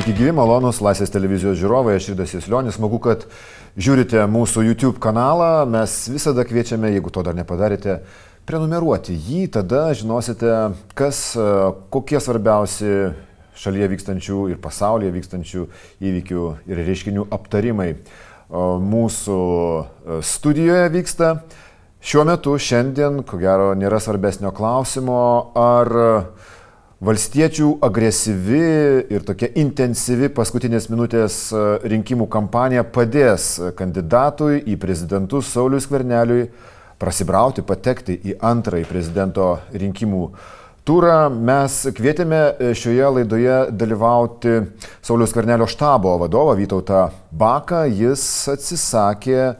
Sveiki gyvi, malonus Laisvės televizijos žiūrovai, aš Rydas Jaslionis, smagu, kad žiūrite mūsų YouTube kanalą, mes visada kviečiame, jeigu to dar nepadarėte, prenumeruoti jį, tada žinosite, kas, kokie svarbiausi šalyje vykstančių ir pasaulyje vykstančių įvykių ir reiškinių aptarimai mūsų studijoje vyksta. Šiuo metu, šiandien, ko gero, nėra svarbesnio klausimo, ar Valstiečių agresyvi ir tokia intensyvi paskutinės minutės e, rinkimų kampanija padės kandidatui į prezidentus Saulius Kverneliui prasibrauti, patekti į antrąjį prezidento rinkimų turą. Mes kvietėme e, šioje laidoje dalyvauti Saulius Kvernelio štabo vadovą Vytautą Baką. Jis atsisakė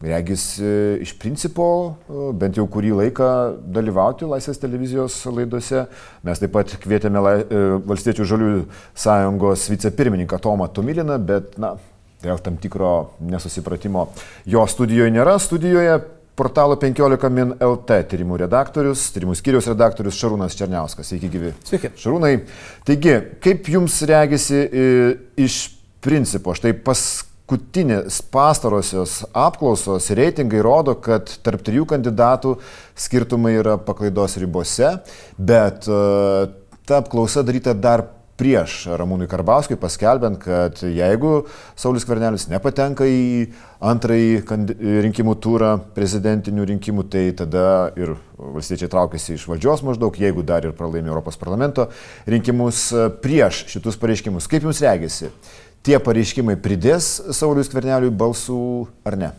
regis e, iš principo e, bent jau kurį laiką dalyvauti Laisvės televizijos laidose. Mes taip pat kvietėme e, Valstiečių žaliųjų sąjungos vicepirmininką Tomą Tomiliną, bet, na, dėl tam tikro nesusipratimo jo studijoje nėra. Studijoje portalo 15 min LT tyrimų redaktorius, tyrimų skyriaus redaktorius Šarūnas Černiauskas. Sveiki, gyvi. Sveiki. Šarūnai, taigi, kaip jums regisi iš principo, štai pas paskutinės pastarosios apklausos reitingai rodo, kad tarp trijų kandidatų skirtumai yra paklaidos ribose, bet uh, ta apklausa daryta dar prieš Ramūnui Karbauskui paskelbent, kad jeigu Saulis Kvernelis nepatenka į antrąjį rinkimų turą prezidentinių rinkimų, tai tada ir valstiečiai traukiasi iš valdžios maždaug, jeigu dar ir pralaimi Europos parlamento rinkimus prieš šitus pareiškimus. Kaip jums regisi? Tie pareiškimai pridės Saulius Kverneliui balsų ar ne?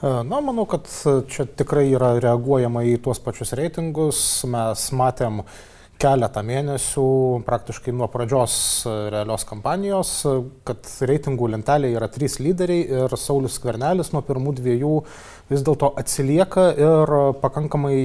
E, na, manau, kad čia tikrai yra reaguojama į tuos pačius reitingus. Mes matėm keletą mėnesių, praktiškai nuo pradžios realios kampanijos, kad reitingų lentelėje yra trys lyderiai ir Saulis Skvernelis nuo pirmų dviejų vis dėlto atsilieka ir pakankamai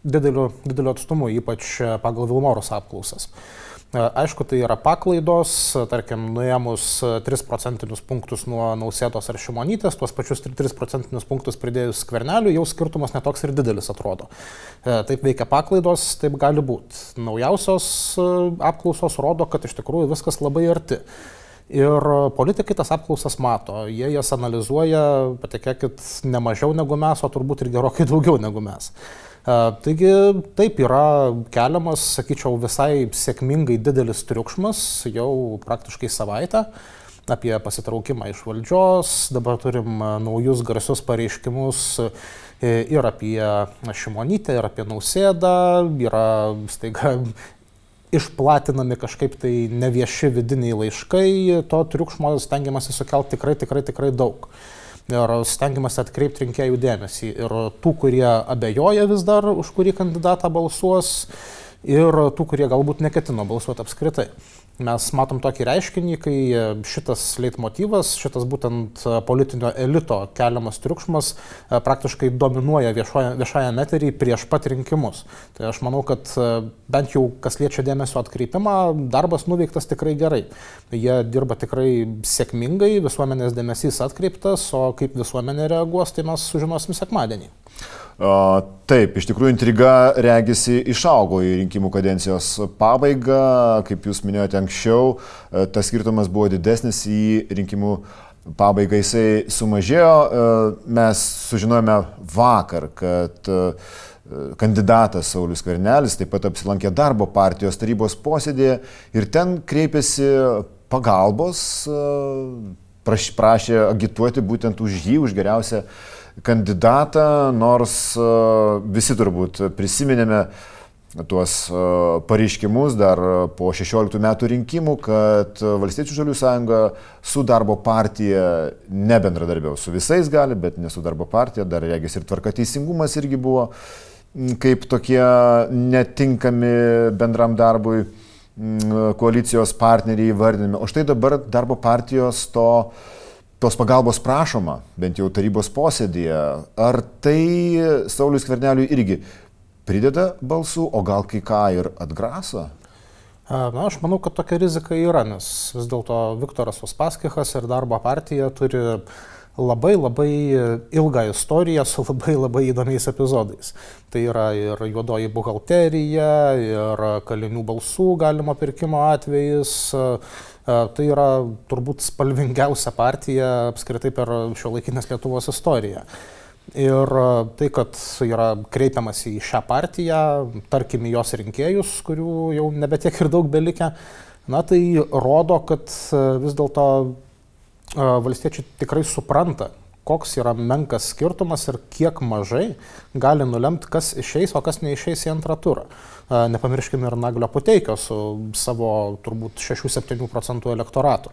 dideliu, dideliu atstumu, ypač pagal Vilmorus apklausas. E, aišku, tai yra paklaidos, tarkim, nuėmus 3 procentinius punktus nuo Nausėtos ar Šimonytės, tuos pačius 3 procentinius punktus pridėjus skvernelių, jau skirtumas netoks ir didelis atrodo. E, taip veikia paklaidos, taip gali būti. Naujausios e, apklausos rodo, kad iš tikrųjų viskas labai arti. Ir politikai tas apklausas mato, jie jas analizuoja, patikėkit, ne mažiau negu mes, o turbūt ir gerokai daugiau negu mes. Taigi taip yra keliamas, sakyčiau, visai sėkmingai didelis triukšmas jau praktiškai savaitę apie pasitraukimą iš valdžios, dabar turim naujus garsius pareiškimus e, ir apie Šimonytę, ir apie Nausėdą, yra staiga išplatinami kažkaip tai nevieši vidiniai laiškai, to triukšmo stengiamasi sukelti tikrai, tikrai, tikrai daug ir stengiamasi atkreipti rinkėjų dėmesį. Ir tų, kurie abejoja vis dar, už kurį kandidatą balsuos, ir tų, kurie galbūt neketino balsuoti apskritai. Mes matom tokį reiškinį, kai šitas leitmotyvas, šitas būtent politinio elito keliamas triukšmas e, praktiškai dominuoja viešoje, viešąją meterį prieš pat rinkimus. Tai aš manau, kad e, bent jau kas liečia dėmesio atkreipimą, darbas nuveiktas tikrai gerai. Jie dirba tikrai sėkmingai, visuomenės dėmesys atkreiptas, o kaip visuomenė reaguos, tai mes sužinosim sekmadienį. Taip, iš tikrųjų intriga regisi išaugo į rinkimų kadencijos pabaigą, kaip jūs minėjote anksčiau, e, tas skirtumas buvo didesnis į rinkimų pabaigą jisai sumažėjo. E, mes sužinojome vakar, kad e, kandidatas Saulis Kvernelis taip pat apsilankė darbo partijos tarybos posėdėje ir ten kreipėsi pagalbos, prašė agituoti būtent už jį, už geriausią kandidatą, nors e, visi turbūt prisiminėme tuos e, pareiškimus dar po 16 metų rinkimų, kad Valstiečių žalių sąjunga su darbo partija nebendradarbiaus. Su visais gali, bet ne su darbo partija, dar regis ir tvarka teisingumas irgi buvo kaip tokie netinkami bendram darbui koalicijos partneriai įvardinami. O štai dabar darbo partijos to uh, tos pagalbos prašoma, bent jau tarybos posėdėje, ar tai Saulis Kverneliui irgi prideda balsų, o gal kai ką ir atgraso? Na, aš manau, kad tokia rizika yra, nes vis dėlto Viktoras Uspaskichas ir darbo partija turi labai labai ilgą istoriją su labai labai įdomiais epizodais. Tai yra ir juodoji buhalterija, ir kalinių balsų galimo pirkimo atvejis. Tai yra turbūt spalvingiausia partija apskritai per šio laikinės Lietuvos istoriją. Ir tai, kad yra kreipiamasi į šią partiją, tarkim, jos rinkėjus, kurių jau nebetiek ir daug belikę, na tai rodo, kad vis dėlto valstiečiai tikrai supranta, koks yra menkas skirtumas ir kiek mažai gali nulemti, kas išeis, o kas neišeis į antrą turą. Nepamirškime ir Naglio Puteikio su savo turbūt 6-7 procentų elektoratu.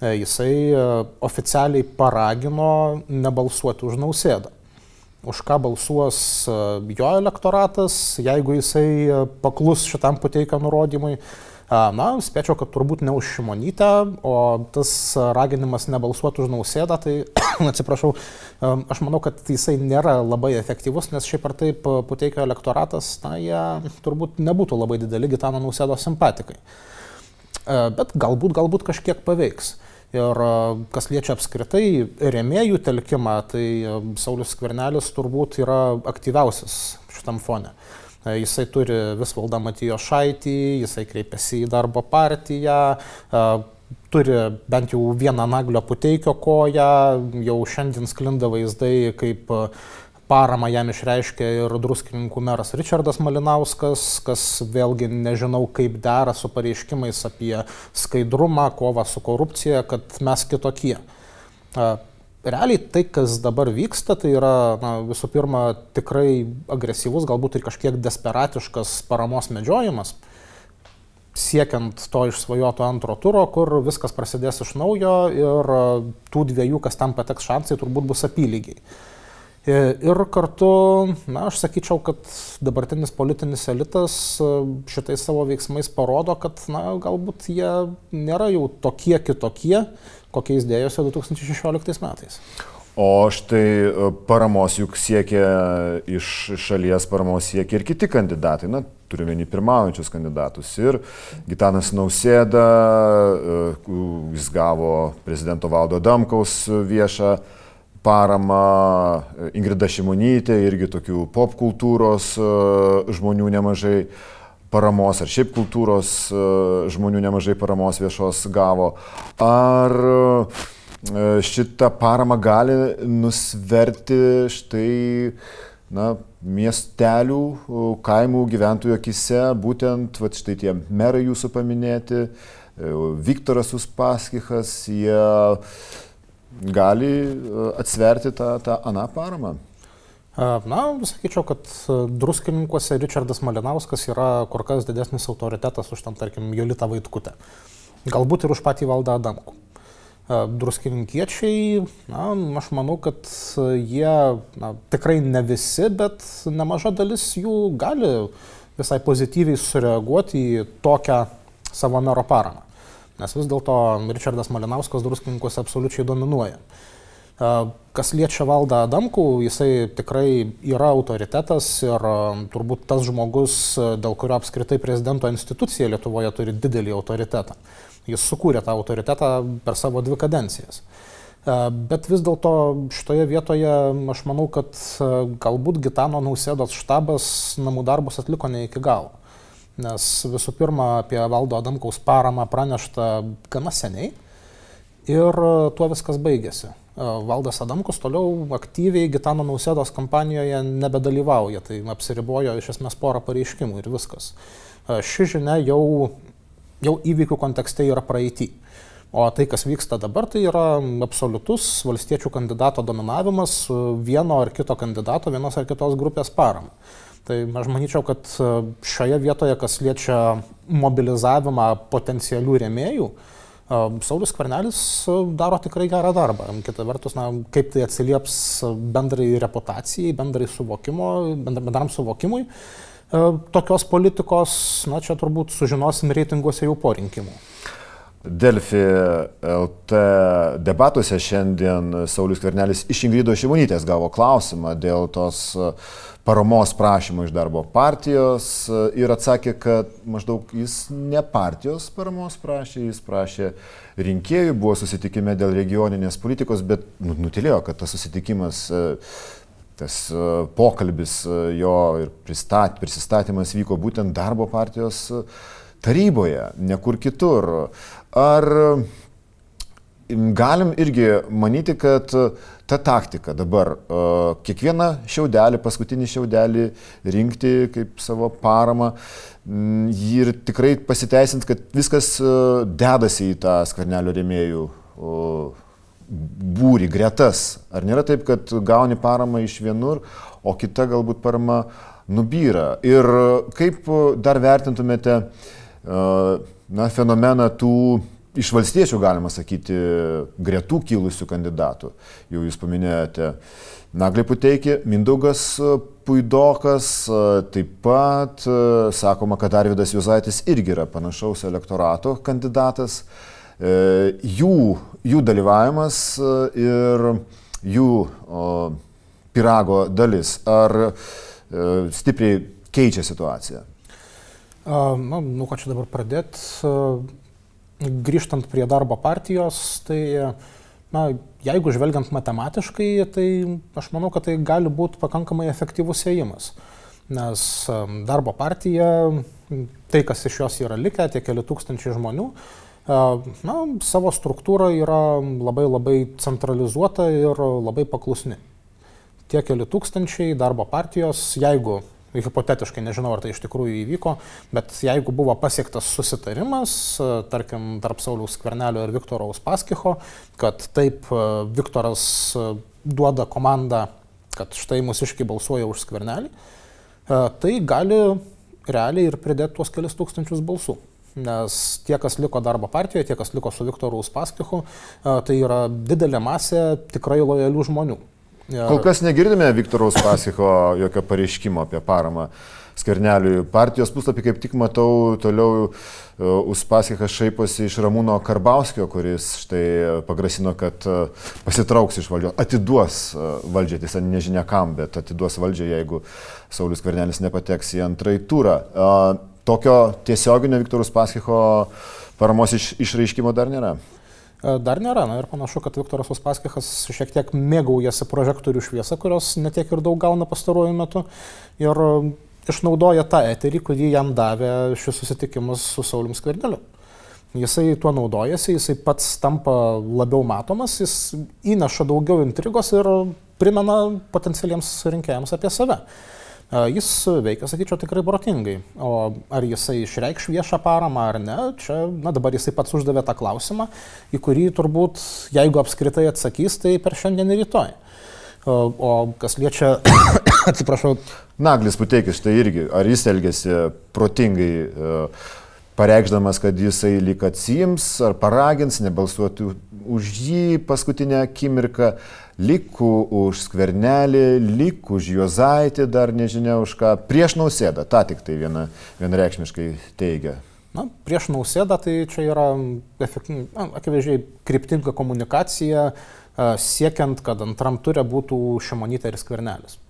Jisai oficialiai paragino nebalsuoti už nausėdą. Už ką balsuos jo elektoratas, jeigu jisai paklus šitam Puteikio nurodymui, Na, spėčiau, kad turbūt ne už Šimonytę, o tas raginimas nebalsuoti už nausėdą, tai atsiprašau, aš manau, kad jisai nėra labai efektyvus, nes šiaip ar taip puteikio elektoratas, na, jie turbūt nebūtų labai dideli Gitano nausėdo simpatikai. Bet galbūt, galbūt kažkiek paveiks. Ir kas liečia apskritai remėjų telkimą, tai Saulis Skvernelis turbūt yra aktyviausias šitam fone. E, jisai turi Visvaldą Matijo Šaitį, jisai kreipiasi į darbo partiją, e, turi bent jau vieną naglio puteikio koją, jau šiandien sklinda vaizdai, kaip paramą jam išreiškė ir druskininkų meras Richardas Malinauskas, kas vėlgi nežinau kaip dera su pareiškimais apie skaidrumą, kovą su korupcija, kad mes kitokie. E, realiai tai, kas dabar vyksta, tai yra na, visų pirma tikrai agresyvus, galbūt ir kažkiek desperatiškas paramos medžiojimas, siekiant to išsvajoto antro turo, kur viskas prasidės iš naujo ir tų dviejų, kas tam pateks šansai, turbūt bus apylygiai. Ir kartu, na, aš sakyčiau, kad dabartinis politinis elitas šitais savo veiksmais parodo, kad, na, galbūt jie nėra jau tokie kitokie, kokiais dėjosi 2016 metais. O štai e, paramos juk siekia iš šalies paramos siekia ir kiti kandidatai, na, turime vieni pirmaujančius kandidatus. Ir Gitanas Nausėda, e, jis gavo prezidento valdo Damkaus viešą paramą, Ingrida Šimonytė, irgi tokių pop kultūros e, žmonių nemažai paramos, ar šiaip kultūros e, žmonių nemažai paramos viešos gavo. Ar e, šitą paramą gali nusverti štai na, miestelių, kaimų gyventojų akise, būtent va, štai tie merai jūsų paminėti, e, Viktoras Uspaskichas, jie gali atsverti tą, tą aną paramą. Na, sakyčiau, kad druskininkuose Richardas Malinauskas yra kur kas didesnis autoritetas už tam, tarkim, Jolitą Vaitkutę. Galbūt ir už patį valdą Adamkų. Druskininkiečiai, na, aš manau, kad jie na, tikrai ne visi, bet nemaža dalis jų gali visai pozityviai sureaguoti į tokią savo mero paramą. Nes vis dėlto Richardas Malinauskas druskininkuose absoliučiai dominuoja. Kas liečia valdą Adamkų, jisai tikrai yra autoritetas ir turbūt tas žmogus, dėl kurio apskritai prezidento institucija Lietuvoje turi didelį autoritetą. Jis sukūrė tą autoritetą per savo dvi kadencijas. Bet vis dėlto šitoje vietoje aš manau, kad galbūt Gitano nausėdos štabas namų darbus atliko ne iki galo. Nes visų pirma, apie valdo Adamkaus paramą pranešta gana seniai ir tuo viskas baigėsi. Valdas Adamkus toliau aktyviai Gitano Nausėdos kampanijoje nebedalyvauja, tai apsiribojo iš esmės porą pareiškimų ir viskas. Ši žinia jau, jau įvykių kontekste yra praeitį. O tai, kas vyksta dabar, tai yra absoliutus valstiečių kandidato dominavimas vieno ar kito kandidato, vienos ar kitos grupės paramą. Tai aš manyčiau, kad šioje vietoje, kas liečia mobilizavimą potencialių rėmėjų, uh, Saulis Kvarnelis daro tikrai gerą darbą. Kita vertus, na, kaip tai atsilieps bendrai reputacijai, bendrai suvokimo, bendram suvokimui tokios politikos, na, čia turbūt sužinosim reitinguose jau po rinkimų. Delfi LT debatuose šiandien Saulis Kvernelis iš Ingrido Šimonytės gavo klausimą dėl tos paramos prašymo iš darbo partijos ir atsakė, kad maždaug jis ne partijos paramos prašė, jis prašė rinkėjų, buvo susitikime dėl regioninės politikos, bet nu, nutilėjo, kad tas susitikimas tas pokalbis jo ir pristat, prisistatymas vyko būtent darbo partijos taryboje, ne kur kitur. Ar galim irgi manyti, kad ta taktika dabar kiekvieną šiaudelį, paskutinį šiaudelį rinkti kaip savo paramą ir tikrai pasiteisint, kad viskas dedasi į tą skvarnelio rėmėjų būrį, gretas. Ar nėra taip, kad gauni paramą iš vienur, o kita galbūt parama nubyra? Ir kaip dar vertintumėte uh, na, fenomeną tų iš valstiečių, galima sakyti, gretų kilusių kandidatų. Jau jūs paminėjote Naglį Puteikį, Mindaugas Puidokas, taip pat sakoma, kad Arvidas Juzaitis irgi yra panašaus elektorato kandidatas. Jų, jų dalyvavimas ir jų pirago dalis, ar stipriai keičia situaciją? Na, nu, ką čia dabar pradėti. Grįžtant prie darbo partijos, tai, na, jeigu žvelgiant matematiškai, tai aš manau, kad tai gali būti pakankamai efektyvus ėjimas. Nes darbo partija, tai kas iš jos yra likę, tie keli tūkstančiai žmonių, na, savo struktūra yra labai labai centralizuota ir labai paklusni. Tie keli tūkstančiai darbo partijos, jeigu hipotetiškai nežinau, ar tai iš tikrųjų įvyko, bet jeigu buvo pasiektas susitarimas, tarkim, tarp Sauliaus Kvernelio ir Viktoro Uspaskicho, kad taip Viktoras duoda komandą, kad štai mūsiškai balsuoja už Skvernelį, tai gali realiai ir pridėti tuos kelius tūkstančius balsų. Nes tie, kas liko darbo partijoje, tie, kas liko su Viktoru Uspaskichu, tai yra didelė masė tikrai lojalių žmonių. Ir... Kol kas negirdime Viktoro Uspaskicho jokio pareiškimo apie paramą Skerneliui. Partijos puslapį kaip tik matau toliau e, Uspaskichas šaiposi iš Ramūno Karbauskio, kuris štai pagrasino, kad e, pasitrauks iš valdžios, atiduos e, valdžią, tiesa nežinia kam, bet atiduos valdžią, jeigu Saulis Skvernelis nepateks į antrąjį turą. Tokio tiesioginio Viktoro Uspaskicho paramos iš, išraiškimo dar nėra. E, dar nėra. Na ir panašu, kad Viktoras Uspaskichas šiek tiek mėgaujasi prožektorių šviesą, kurios netiek ir daug gauna pastaruoju metu. Ir e, išnaudoja tą eterį, kurį jam davė šis susitikimas su Saulim Skverneliu. Jisai tuo naudojasi, jisai pats tampa labiau matomas, jis įneša daugiau intrigos ir primena potencialiems rinkėjams apie save. Jis veikia, sakyčiau, tikrai protingai. O ar jisai išreikš viešą paramą ar ne, čia, na dabar jisai pats uždavė tą klausimą, į kurį turbūt, jeigu apskritai atsakys, tai per šiandien ir rytoj. O, kas liečia, atsiprašau. Naglis Puteikis, tai irgi, ar jis elgesi protingai, pareikšdamas, kad jisai lik atsijims, ar paragins, nebalsuoti už jį paskutinę akimirką, liku už skvernelį, liku už juozaitį, dar nežinia už ką, prieš nausėdą, tą tik tai viena, vienareikšmiškai teigia. Na, prieš nausėdą tai čia yra akivaizdžiai kryptinga komunikacija, siekiant, kad antram turė būtų šimonytė ir skvernelis.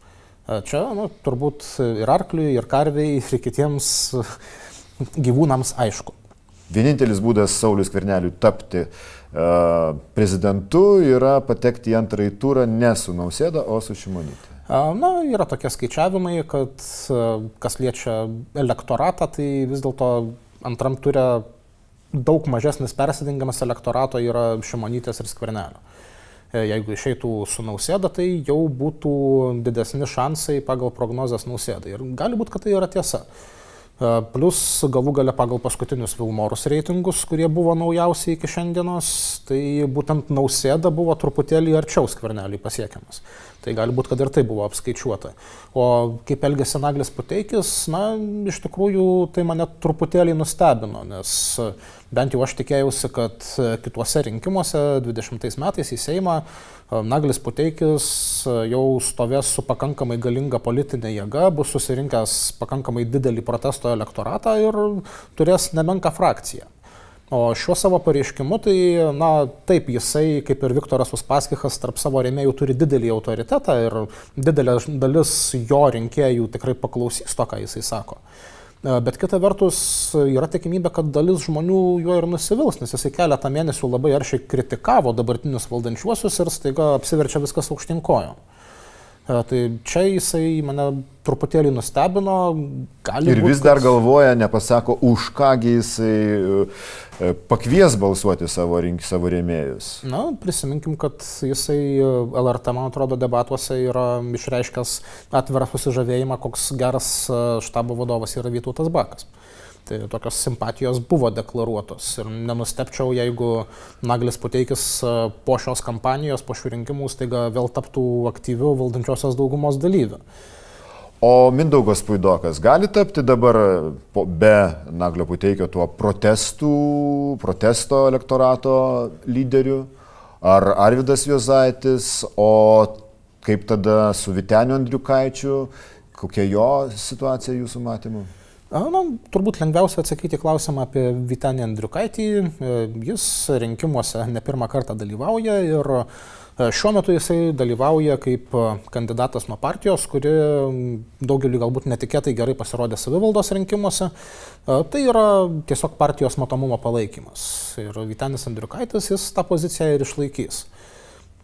Čia nu, turbūt ir arkliui, ir karviai, ir kitiems gyvūnams aišku. Vienintelis būdas Saulis Kverneliui tapti uh, prezidentu yra patekti į antrąjį turą ne su Nausėda, o su Šimonytė. Na, yra tokie skaičiavimai, kad kas liečia elektoratą, tai vis dėlto antram turė daug mažesnis persidengiamas elektorato yra Šimonytės ir Skvernelio. E, jeigu išeitų su nausėda, tai jau būtų didesni šansai pagal prognozes nausėdai. Ir gali būti, kad tai yra tiesa. Plus galų gale pagal paskutinius Vilmorus reitingus, kurie buvo naujausi iki šiandienos, tai būtent nausėda buvo truputėlį arčiau skvernelį pasiekiamas. Tai gali būti, kad ir tai buvo apskaičiuota. O kaip elgėsi Naglis Puteikis, na, iš tikrųjų tai mane truputėlį nustebino, nes bent jau aš tikėjausi, kad kituose rinkimuose 20 metais į Seimą Naglis Puteikis jau stovės su pakankamai galinga politinė jėga, bus susirinkęs pakankamai didelį protesto elektoratą ir turės nemenką frakciją. O šiuo savo pareiškimu, tai, na, taip, jisai, kaip ir Viktoras Uspaskichas, tarp savo rėmėjų turi didelį autoritetą ir didelė dalis jo rinkėjų tikrai paklausys to, ką jisai sako. Bet kita vertus, yra tikimybė, kad dalis žmonių juo ir nusivils, nes jisai keletą mėnesių labai aršiai kritikavo dabartinius valdančiuosius ir staiga apsiverčia viskas aukštinkojom. E, tai čia jisai mane truputėlį nustebino. Ir vis būt, dar galvoja, nepasako, už kągi jisai e, pakvies balsuoti savo, rink, savo rėmėjus. Na, prisiminkim, kad jisai e, LRT, man atrodo, debatuose yra išreiškęs atvirą susižavėjimą, koks geras štabo vadovas yra Vytautas Bakas. Tai tokios simpatijos buvo deklaruotos ir nenustepčiau, jeigu Naglis Puteikis e, po šios kampanijos, po šių rinkimų staiga vėl taptų aktyviu valdančiosios daugumos dalyviu. O Mindaugas Puidokas gali tapti dabar po, be Naglio Puteikio tuo protestų, protesto elektorato lyderiu? Ar Arvidas Jozaitis, o kaip tada su Viteniu Andriukaičiu, kokia jo situacija jūsų matymu? Na, turbūt lengviausia atsakyti klausimą apie Vitenį Andriukaitį. E, jis rinkimuose ne pirmą kartą dalyvauja ir e, šiuo metu jisai dalyvauja kaip kandidatas nuo partijos, kuri daugeliu galbūt netikėtai gerai pasirodė savivaldos rinkimuose. E, tai yra tiesiog partijos matomumo palaikymas. Ir Vitenis Andriukaitis jis tą poziciją ir išlaikys.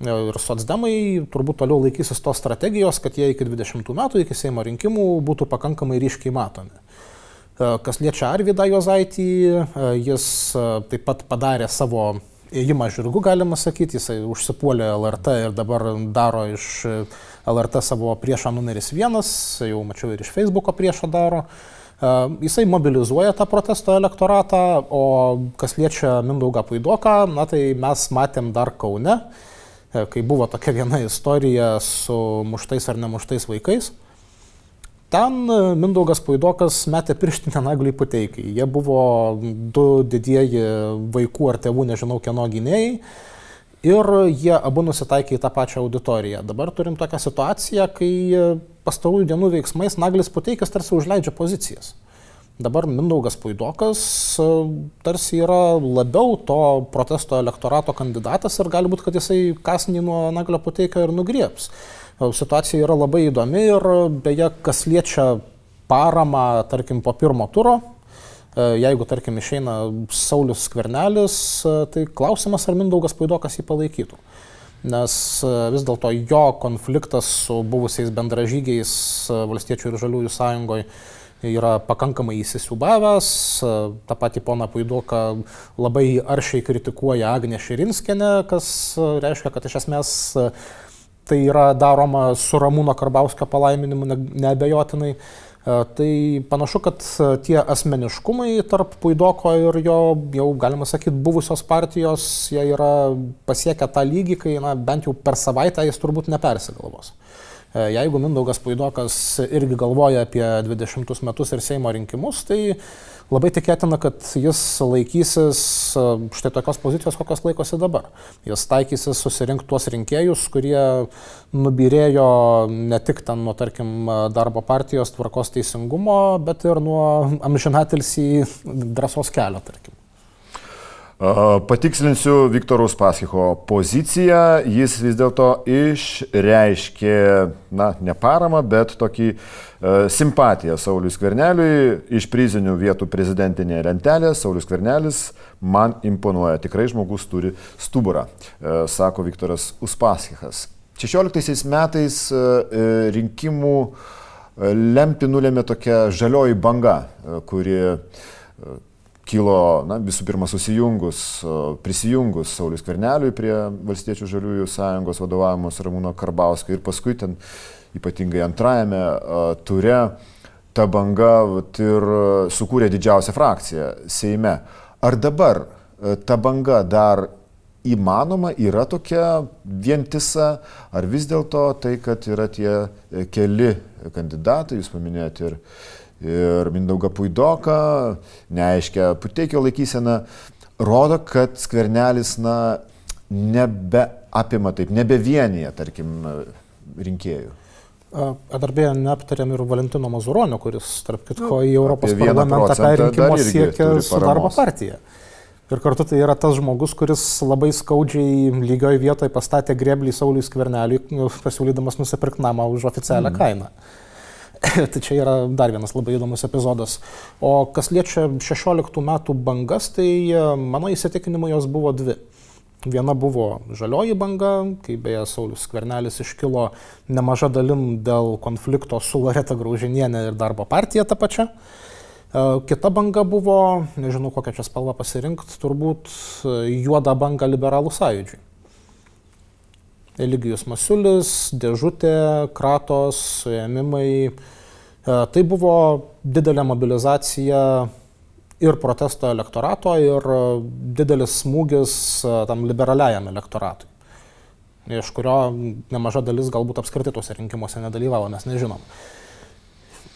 Ir socdemai turbūt toliau laikysis tos strategijos, kad jie iki 20 metų, iki Seimo rinkimų būtų pakankamai ryškiai matomi. E, kas liečia Arvidą Jozaitį, e, jis e, taip pat padarė savo ėjimą žirgu, galima sakyti, jisai užsipuolė LRT ir dabar daro iš LRT savo priešą numeris vienas, jau mačiau ir iš Facebooko priešą daro. Jisai mobilizuoja tą protesto elektoratą, o kas liečia Mindaugą Puidoką, na tai mes matėm dar Kaune, kai buvo tokia viena istorija su muštais ar nemuštais vaikais. Ten e, Mindaugas Puidokas metė pirštinę nagliai pateikai. Jie buvo du didieji vaikų ar tėvų, nežinau kieno gynėjai. Ir jie abu nusitaikė į tą pačią auditoriją. Dabar turim tokią situaciją, kai pastarųjų dienų veiksmais Naglis Puteikas tarsi užleidžia pozicijas. Dabar Mindaugas Puidokas e, tarsi yra labiau to protesto elektorato kandidatas ir gali būti, kad jisai kasnį nuo Naglio Puteikio ir nugrieps. Situacija yra labai įdomi ir beje, kas liečia paramą, tarkim, po pirmo turo, e, jeigu, tarkim, išeina Saulis Skvernelis, e, tai klausimas, ar Mindaugas Paidokas jį palaikytų. Nes e, vis dėlto jo konfliktas su buvusiais bendražygiais Valstiečių ir Žaliųjų sąjungoje yra pakankamai įsisiubavęs. Ta pati pona Puidoka labai aršiai kritikuoja Agnę Širinskenę, kas reiškia, kad iš esmės tai yra daroma su Ramūno Karbauskio palaiminimu neabejotinai. E, tai panašu, kad e, tie asmeniškumai tarp Puidoko ir jo, jau galima sakyti, buvusios partijos, jie yra pasiekę tą lygį, kai na, bent jau per savaitę jis turbūt nepersigalvos. E, jeigu Mindaugas Puidokas irgi galvoja apie 20 metus ir Seimo rinkimus, tai labai tikėtina, kad jis laikysis e, štai tokios pozicijos, kokios laikosi dabar. Jis taikysis susirinkti tuos rinkėjus, kurie nubirėjo ne tik ten nuo, tarkim, darbo partijos tvarkos teisingumo, bet ir nuo amžinatilsį drąsos kelio, tarkim. Patikslinsiu Viktorus Paskicho poziciją. Jis vis dėlto išreiškė, na, ne paramą, bet tokį uh, simpatiją Saulis Kverneliui iš prizinių vietų prezidentinėje lentelėje. Saulis Kvernelis man imponuoja. Tikrai žmogus turi stuburą, uh, sako Viktoras Uspaskichas. 16 metais uh, rinkimų lemti nulėmė tokia žalioji banga, kuri kilo na, visų pirma susijungus, prisijungus Saulis Kverneliui prie Valstiečių žaliųjų sąjungos vadovavimos Ramūno Karbausko ir paskui ten ypatingai antrajame ture ta banga vat, ir sukūrė didžiausią frakciją Seime. Ar dabar ta banga dar įmanoma, yra tokia vientisa, ar vis dėlto tai, kad yra tie keli kandidatai, jūs paminėjote ir ir Mindaugą Puidoką, neaiškia Puteikio laikysena, rodo, kad skvernelis, na, nebeapima taip, nebevienyje, tarkim, rinkėjų. Dar beje, neaptarėm ir Valentino Mazuronio, kuris, tarp kitko, į Europos parlamentą ką rinkimus siekia su darbo partija. Ir kartu tai yra tas žmogus, kuris labai skaudžiai lygioje vietoje pastatė greblį Sauliui Skverneliui, pasiūlydamas nusipirkti namą už oficialią mm. kainą. tai čia yra dar vienas labai įdomus epizodas. O kas liečia 16 metų bangas, tai e, mano įsitikinimu jos buvo dvi. Viena buvo žalioji banga, kai beje Saulis Skvernelis iškilo nemaža dalim dėl konflikto su Loreta Graužinienė ir darbo partija ta pačia. E, kita banga buvo, nežinau kokią čia spalvą pasirinkti, turbūt e, juoda banga liberalų sąjūdžiui. Eligijus Masiulis, dėžutė, kratos, suėmimai. E, tai buvo didelė mobilizacija ir protesto elektorato, ir didelis smūgis tam liberaliajam elektoratui, iš kurio nemaža dalis galbūt apskritai tuose rinkimuose nedalyvavo, mes nežinom.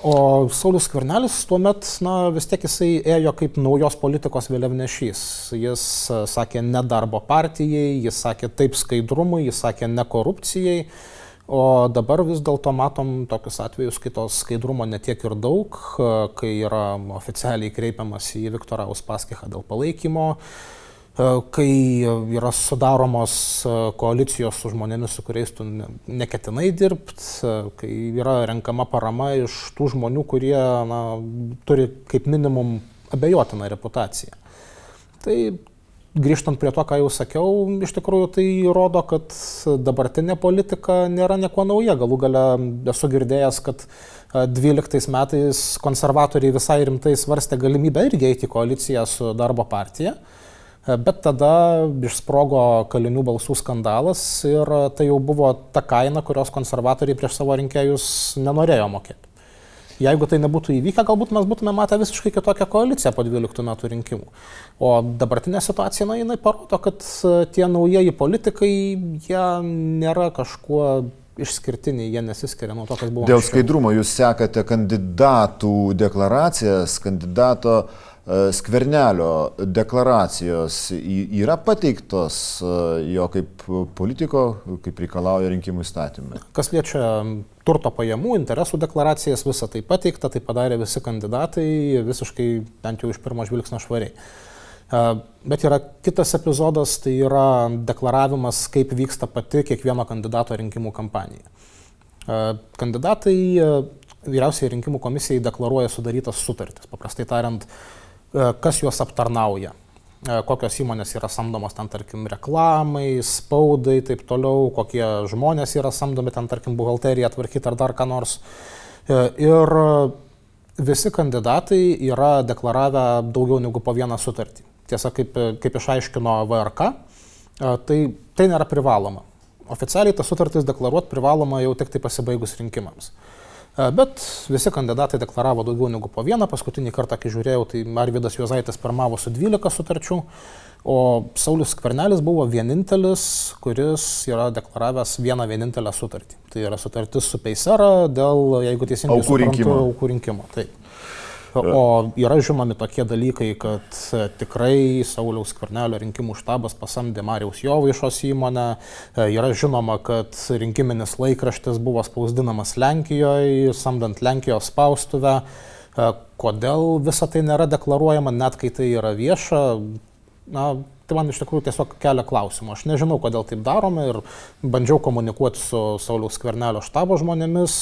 O Saulis Skvernelis tuomet, na, vis tiek jisai ėjo kaip naujos politikos vėliavnešys. Jis e, sakė ne darbo partijai, jis sakė taip skaidrumui, jis sakė ne korupcijai. O dabar vis dėlto matom tokius atvejus, kai to skaidrumo netiek ir daug, e, kai yra oficialiai kreipiamas į Viktorą Uspaskichą dėl palaikymo. E, kai yra sudaromos e, koalicijos su žmonėmis, su kuriais tu neketinai dirbti, kai yra renkama parama iš tų žmonių, kurie na, turi kaip minimum abejotiną reputaciją. Tai grįžtant prie to, ką jau sakiau, iš tikrųjų tai rodo, kad dabartinė politika nėra nieko nauja. Galų gale esu girdėjęs, kad 12 metais konservatoriai visai rimtai svarstė galimybę irgi eiti į koaliciją su darbo partija. Bet tada išsprogo kalinių balsų skandalas ir tai jau buvo ta kaina, kurios konservatoriai prieš savo rinkėjus nenorėjo mokėti. Jeigu tai nebūtų įvykę, galbūt mes būtume matę visiškai kitokią koaliciją po 12 metų rinkimų. O dabartinė situacija, na, jinai parodo, kad tie naujieji politikai, jie nėra kažkuo išskirtiniai, jie nesiskiria nuo to, kas buvo. Dėl skaidrumo jūs sekate kandidatų deklaracijas, kandidato uh, E, skvernelio deklaracijos yra pateiktos e, jo kaip politiko, kaip reikalauja rinkimų įstatymai. Kas liečia turto pajamų, interesų deklaracijas, visą tai pateikta, tai padarė visi kandidatai visiškai bent jau iš pirmo žvilgsnio švariai. E, bet yra kitas epizodas, tai yra deklaravimas, kaip vyksta pati kiekvieno kandidato rinkimų kampanija. Kandidatai vyriausiai rinkimų komisijai deklaruoja sudarytas sutartis. Paprastai tariant, E, kas juos aptarnauja, e, kokios įmonės yra samdomos ten, tarkim, reklamai, spaudai, taip toliau, kokie žmonės yra samdomi ten, tarkim, buhalteriją tvarkyti ar dar ką nors. E, ir visi kandidatai yra deklaravę daugiau negu po vieną sutartį. Tiesa, kaip, kaip išaiškino VRK, tai, tai nėra privaloma. Oficialiai tas sutartis deklaruoti privaloma jau tik tai pasibaigus rinkimams. Bet visi kandidatai deklaravo daugiau negu po vieną. Paskutinį kartą, kai žiūrėjau, tai Arvidas Juozaitis pirmavo su 12 sutarčių, o Saulis Skvernelis buvo vienintelis, kuris yra deklaravęs vieną vienintelę sutartį. Tai yra sutartis su Peisera dėl, jeigu teisingai, aukų rinkimo. Aukų rinkimo. Taip. O yra žinomi tokie dalykai, kad e, tikrai Sauliaus Kvarnelio rinkimų štabas pasamdė Mariaus Jovaišos įmonę, e, yra žinoma, kad rinkiminis laikraštis buvo spausdinamas Lenkijoje, samdant Lenkijos spaustuvę. E, kodėl visa tai nėra deklaruojama, net kai tai yra vieša, na, Tai man iš tikrųjų tiesiog kelia klausimų. Aš nežinau, kodėl taip darome ir bandžiau komunikuoti su Sauliaus Kvernelio štabo žmonėmis.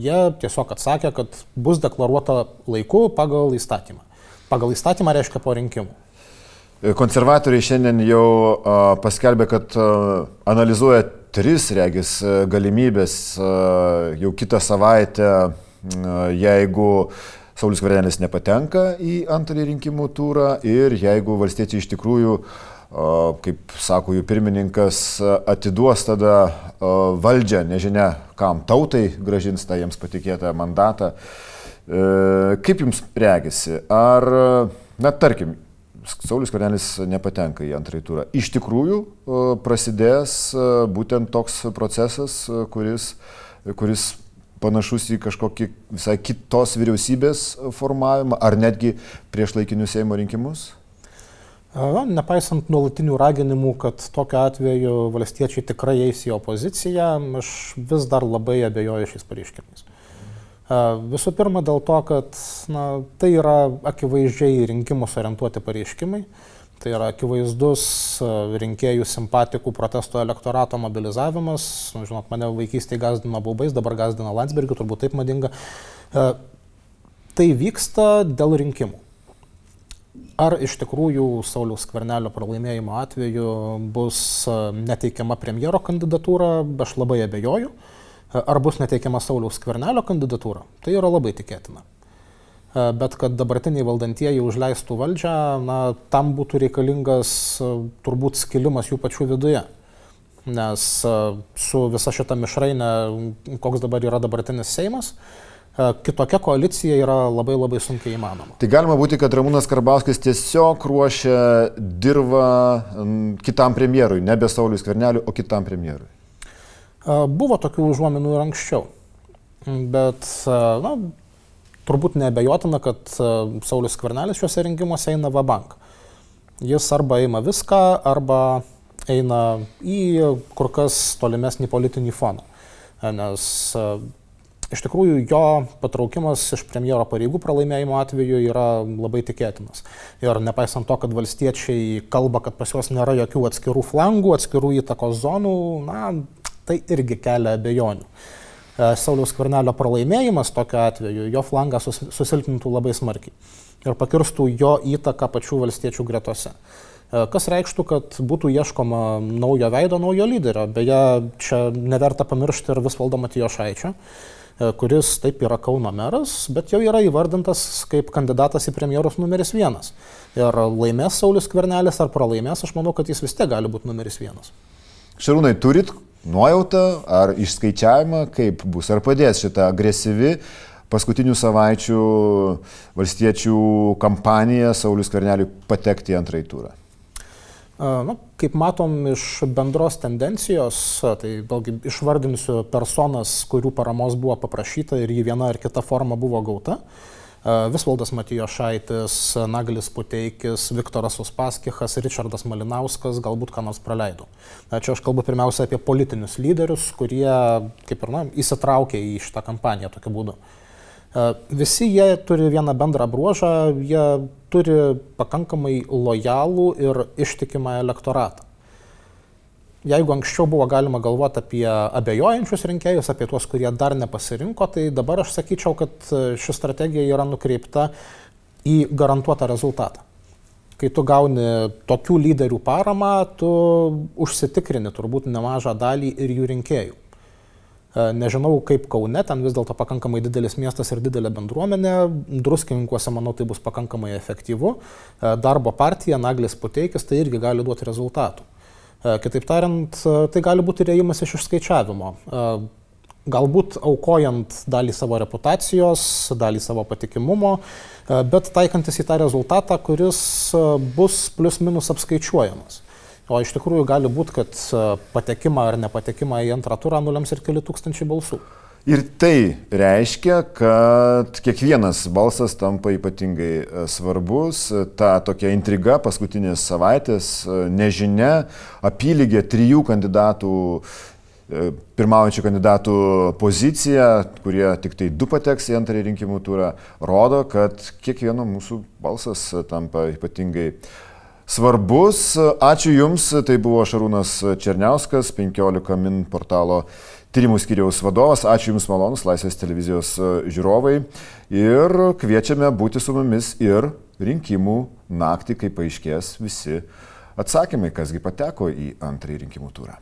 Jie tiesiog atsakė, kad bus deklaruota laiku pagal įstatymą. Pagal įstatymą reiškia po rinkimų. Konservatoriai šiandien jau paskelbė, kad analizuoja tris regis galimybės jau kitą savaitę, jeigu Saulis Varenis nepatenka į antrąjį rinkimų turą ir jeigu valstiečiai iš tikrųjų, kaip sako jų pirmininkas, atiduos tada valdžią, nežinia kam, tautai gražins tą jiems patikėtą mandatą. E, kaip jums regisi? Ar, na tarkim, Saulis Karnelis nepatenka į antrąjį turą. Iš tikrųjų prasidės būtent toks procesas, kuris, kuris panašus į kažkokį visai kitos vyriausybės formavimą, ar netgi prieš laikinius Seimo rinkimus? Nepaisant nuolatinių raginimų, kad tokiu atveju valstiečiai tikrai eis į opoziciją, aš vis dar labai abejoju šiais pareiškimais. Visų pirma dėl to, kad na, tai yra akivaizdžiai rinkimus orientuoti pareiškimai. Tai yra akivaizdus rinkėjų simpatikų protesto elektorato mobilizavimas. Nu, žinot, mane vaikystėje gazdino baubais, dabar gazdina Landsbergiu, turbūt taip madinga. Tai vyksta dėl rinkimų. Ar iš tikrųjų Sauliaus Skvernelio pralaimėjimo atveju bus e, neteikiama premjero kandidatūra, aš labai abejoju. E, ar bus neteikiama Sauliaus Skvernelio kandidatūra, tai yra labai tikėtina. E, bet kad dabartiniai valdantieji užleistų valdžią, na, tam būtų reikalingas turbūt skilimas jų pačių viduje. Nes su visa šita mišrainė, koks dabar yra dabartinis Seimas, E, kitokia koalicija yra labai labai sunkiai įmanoma. Tai galima būti, kad Ramūnas Karbauskis tiesiog ruošia dirbą kitam premjerui, nebe Saulis Kverneliui, o kitam premjerui. E, buvo tokių užuominų ir anksčiau, bet e, na, turbūt nebejotina, kad Saulis Kvernelis šiuose rinkimuose eina va bank. Jis arba ima viską, arba eina į kur kas tolimesnį politinį foną. Nes Iš tikrųjų, jo patraukimas iš premjero pareigų pralaimėjimo atveju yra labai tikėtinas. Ir nepaisant to, kad valstiečiai kalba, kad pas juos nėra jokių atskirų flangų, atskirų įtakos zonų, na, tai irgi kelia abejonių. E, Sauliaus Kvarnelio pralaimėjimas tokiu atveju jo flangą susilpnintų labai smarkiai ir pakirstų jo įtaką pačių valstiečių gretose. E, kas reikštų, kad būtų ieškoma naujo veido, naujo lyderio. Beje, čia neverta pamiršti ir vis valdo Matijo Šaičio. E, kuris taip yra Kauno meras, bet jau yra įvardintas kaip kandidatas į premjerus numeris vienas. Ir laimės Saulis Kvernelis ar pralaimės, aš manau, kad jis vis tiek gali būti numeris vienas. Šarūnai, turit nuojautą ar išskaičiavimą, kaip bus, ar padės šitą agresyvi paskutinių savaičių valstiečių kampanija Saulis Kverneliui patekti į antrąjį turą? Na, kaip matom iš bendros tendencijos, tai vėlgi išvardinsiu personas, kurių paramos buvo paprašyta ir jį viena ar kita forma buvo gauta. Visvaldas Matijo Šaitis, Naglis Puteikis, Viktoras Uspaskichas, Richardas Malinauskas, galbūt ką nors praleidau. Čia aš kalbu pirmiausia apie politinius lyderius, kurie, kaip ir na, įsitraukė į šitą kampaniją tokiu būdu. Visi jie turi vieną bendrą bruožą, jie turi pakankamai lojalų ir ištikimą elektoratą. Jeigu anksčiau buvo galima galvoti apie abejojančius rinkėjus, apie tuos, kurie dar nepasirinko, tai dabar aš sakyčiau, kad ši strategija yra nukreipta į garantuotą rezultatą. Kai tu gauni tokių lyderių paramą, tu užsitikrini turbūt nemažą dalį ir jų rinkėjų. E, nežinau kaip Kaune, ten vis dėlto pakankamai didelis miestas ir didelė bendruomenė, druskininkuose, manau, tai bus pakankamai efektyvu. E, darbo partija, Naglis Puteikis, tai irgi gali duoti rezultatų. E, kitaip tariant, tai gali būti rėjimas iš išskaičiavimo. Galbūt aukojant dalį savo reputacijos, dalį savo patikimumo, bet taikantis į tą rezultatą, kuris bus plius minus apskaičiuojamas. O iš tikrųjų gali būti, kad e, patekimą ar nepatekimą į antrą turą nulems ir keli tūkstančiai balsų. Ir tai reiškia, kad kiekvienas balsas tampa ypatingai e, svarbus. Ta tokia intriga paskutinės savaitės, e, nežinia, apylygė trijų kandidatų, pirmaujančių kandidatų pozicija, kurie tik tai du pateks į antrąjį rinkimų turą, rodo, kad kiekvieno mūsų balsas tampa ypatingai svarbus. Ačiū Jums, tai buvo Šarūnas Černiauskas, 15 min portalo tyrimų skyriaus vadovas. Ačiū Jums malonus, Laisvės televizijos žiūrovai. Ir kviečiame būti su mumis ir rinkimų naktį, kai paaiškės visi atsakymai, kasgi pateko į antrąjį rinkimų turą.